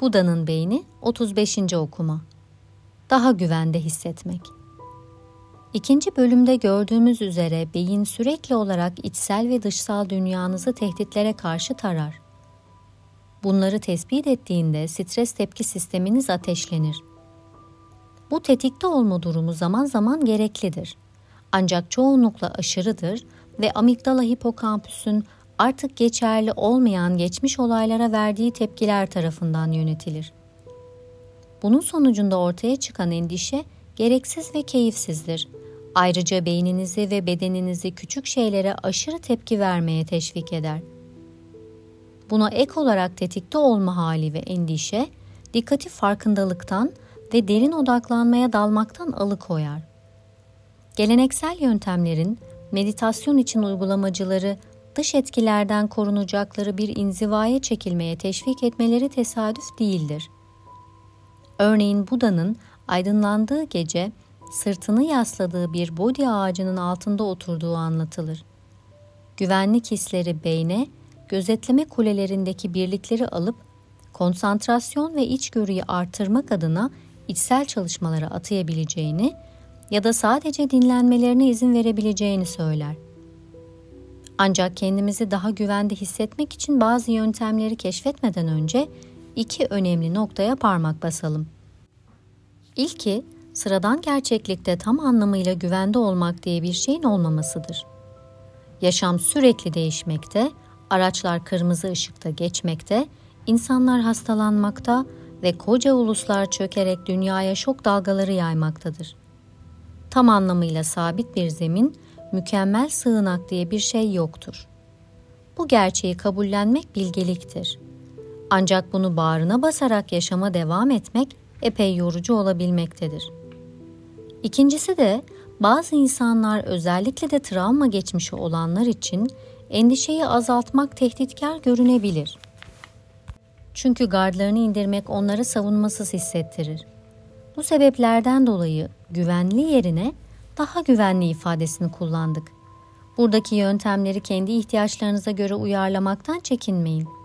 Buda'nın beyni 35. okuma. Daha güvende hissetmek. İkinci bölümde gördüğümüz üzere beyin sürekli olarak içsel ve dışsal dünyanızı tehditlere karşı tarar. Bunları tespit ettiğinde stres tepki sisteminiz ateşlenir. Bu tetikte olma durumu zaman zaman gereklidir. Ancak çoğunlukla aşırıdır ve amigdala hipokampüsün artık geçerli olmayan geçmiş olaylara verdiği tepkiler tarafından yönetilir. Bunun sonucunda ortaya çıkan endişe gereksiz ve keyifsizdir. Ayrıca beyninizi ve bedeninizi küçük şeylere aşırı tepki vermeye teşvik eder. Buna ek olarak tetikte olma hali ve endişe, dikkati farkındalıktan ve derin odaklanmaya dalmaktan alıkoyar. Geleneksel yöntemlerin meditasyon için uygulamacıları dış etkilerden korunacakları bir inzivaya çekilmeye teşvik etmeleri tesadüf değildir. Örneğin Buda'nın aydınlandığı gece sırtını yasladığı bir bodhi ağacının altında oturduğu anlatılır. Güvenlik hisleri beyne, gözetleme kulelerindeki birlikleri alıp konsantrasyon ve içgörüyü artırmak adına içsel çalışmalara atayabileceğini ya da sadece dinlenmelerine izin verebileceğini söyler. Ancak kendimizi daha güvende hissetmek için bazı yöntemleri keşfetmeden önce iki önemli noktaya parmak basalım. İlki, sıradan gerçeklikte tam anlamıyla güvende olmak diye bir şeyin olmamasıdır. Yaşam sürekli değişmekte, araçlar kırmızı ışıkta geçmekte, insanlar hastalanmakta ve koca uluslar çökerek dünyaya şok dalgaları yaymaktadır. Tam anlamıyla sabit bir zemin, mükemmel sığınak diye bir şey yoktur. Bu gerçeği kabullenmek bilgeliktir. Ancak bunu bağrına basarak yaşama devam etmek epey yorucu olabilmektedir. İkincisi de bazı insanlar özellikle de travma geçmişi olanlar için endişeyi azaltmak tehditkar görünebilir. Çünkü gardlarını indirmek onları savunmasız hissettirir. Bu sebeplerden dolayı güvenli yerine daha güvenli ifadesini kullandık. Buradaki yöntemleri kendi ihtiyaçlarınıza göre uyarlamaktan çekinmeyin.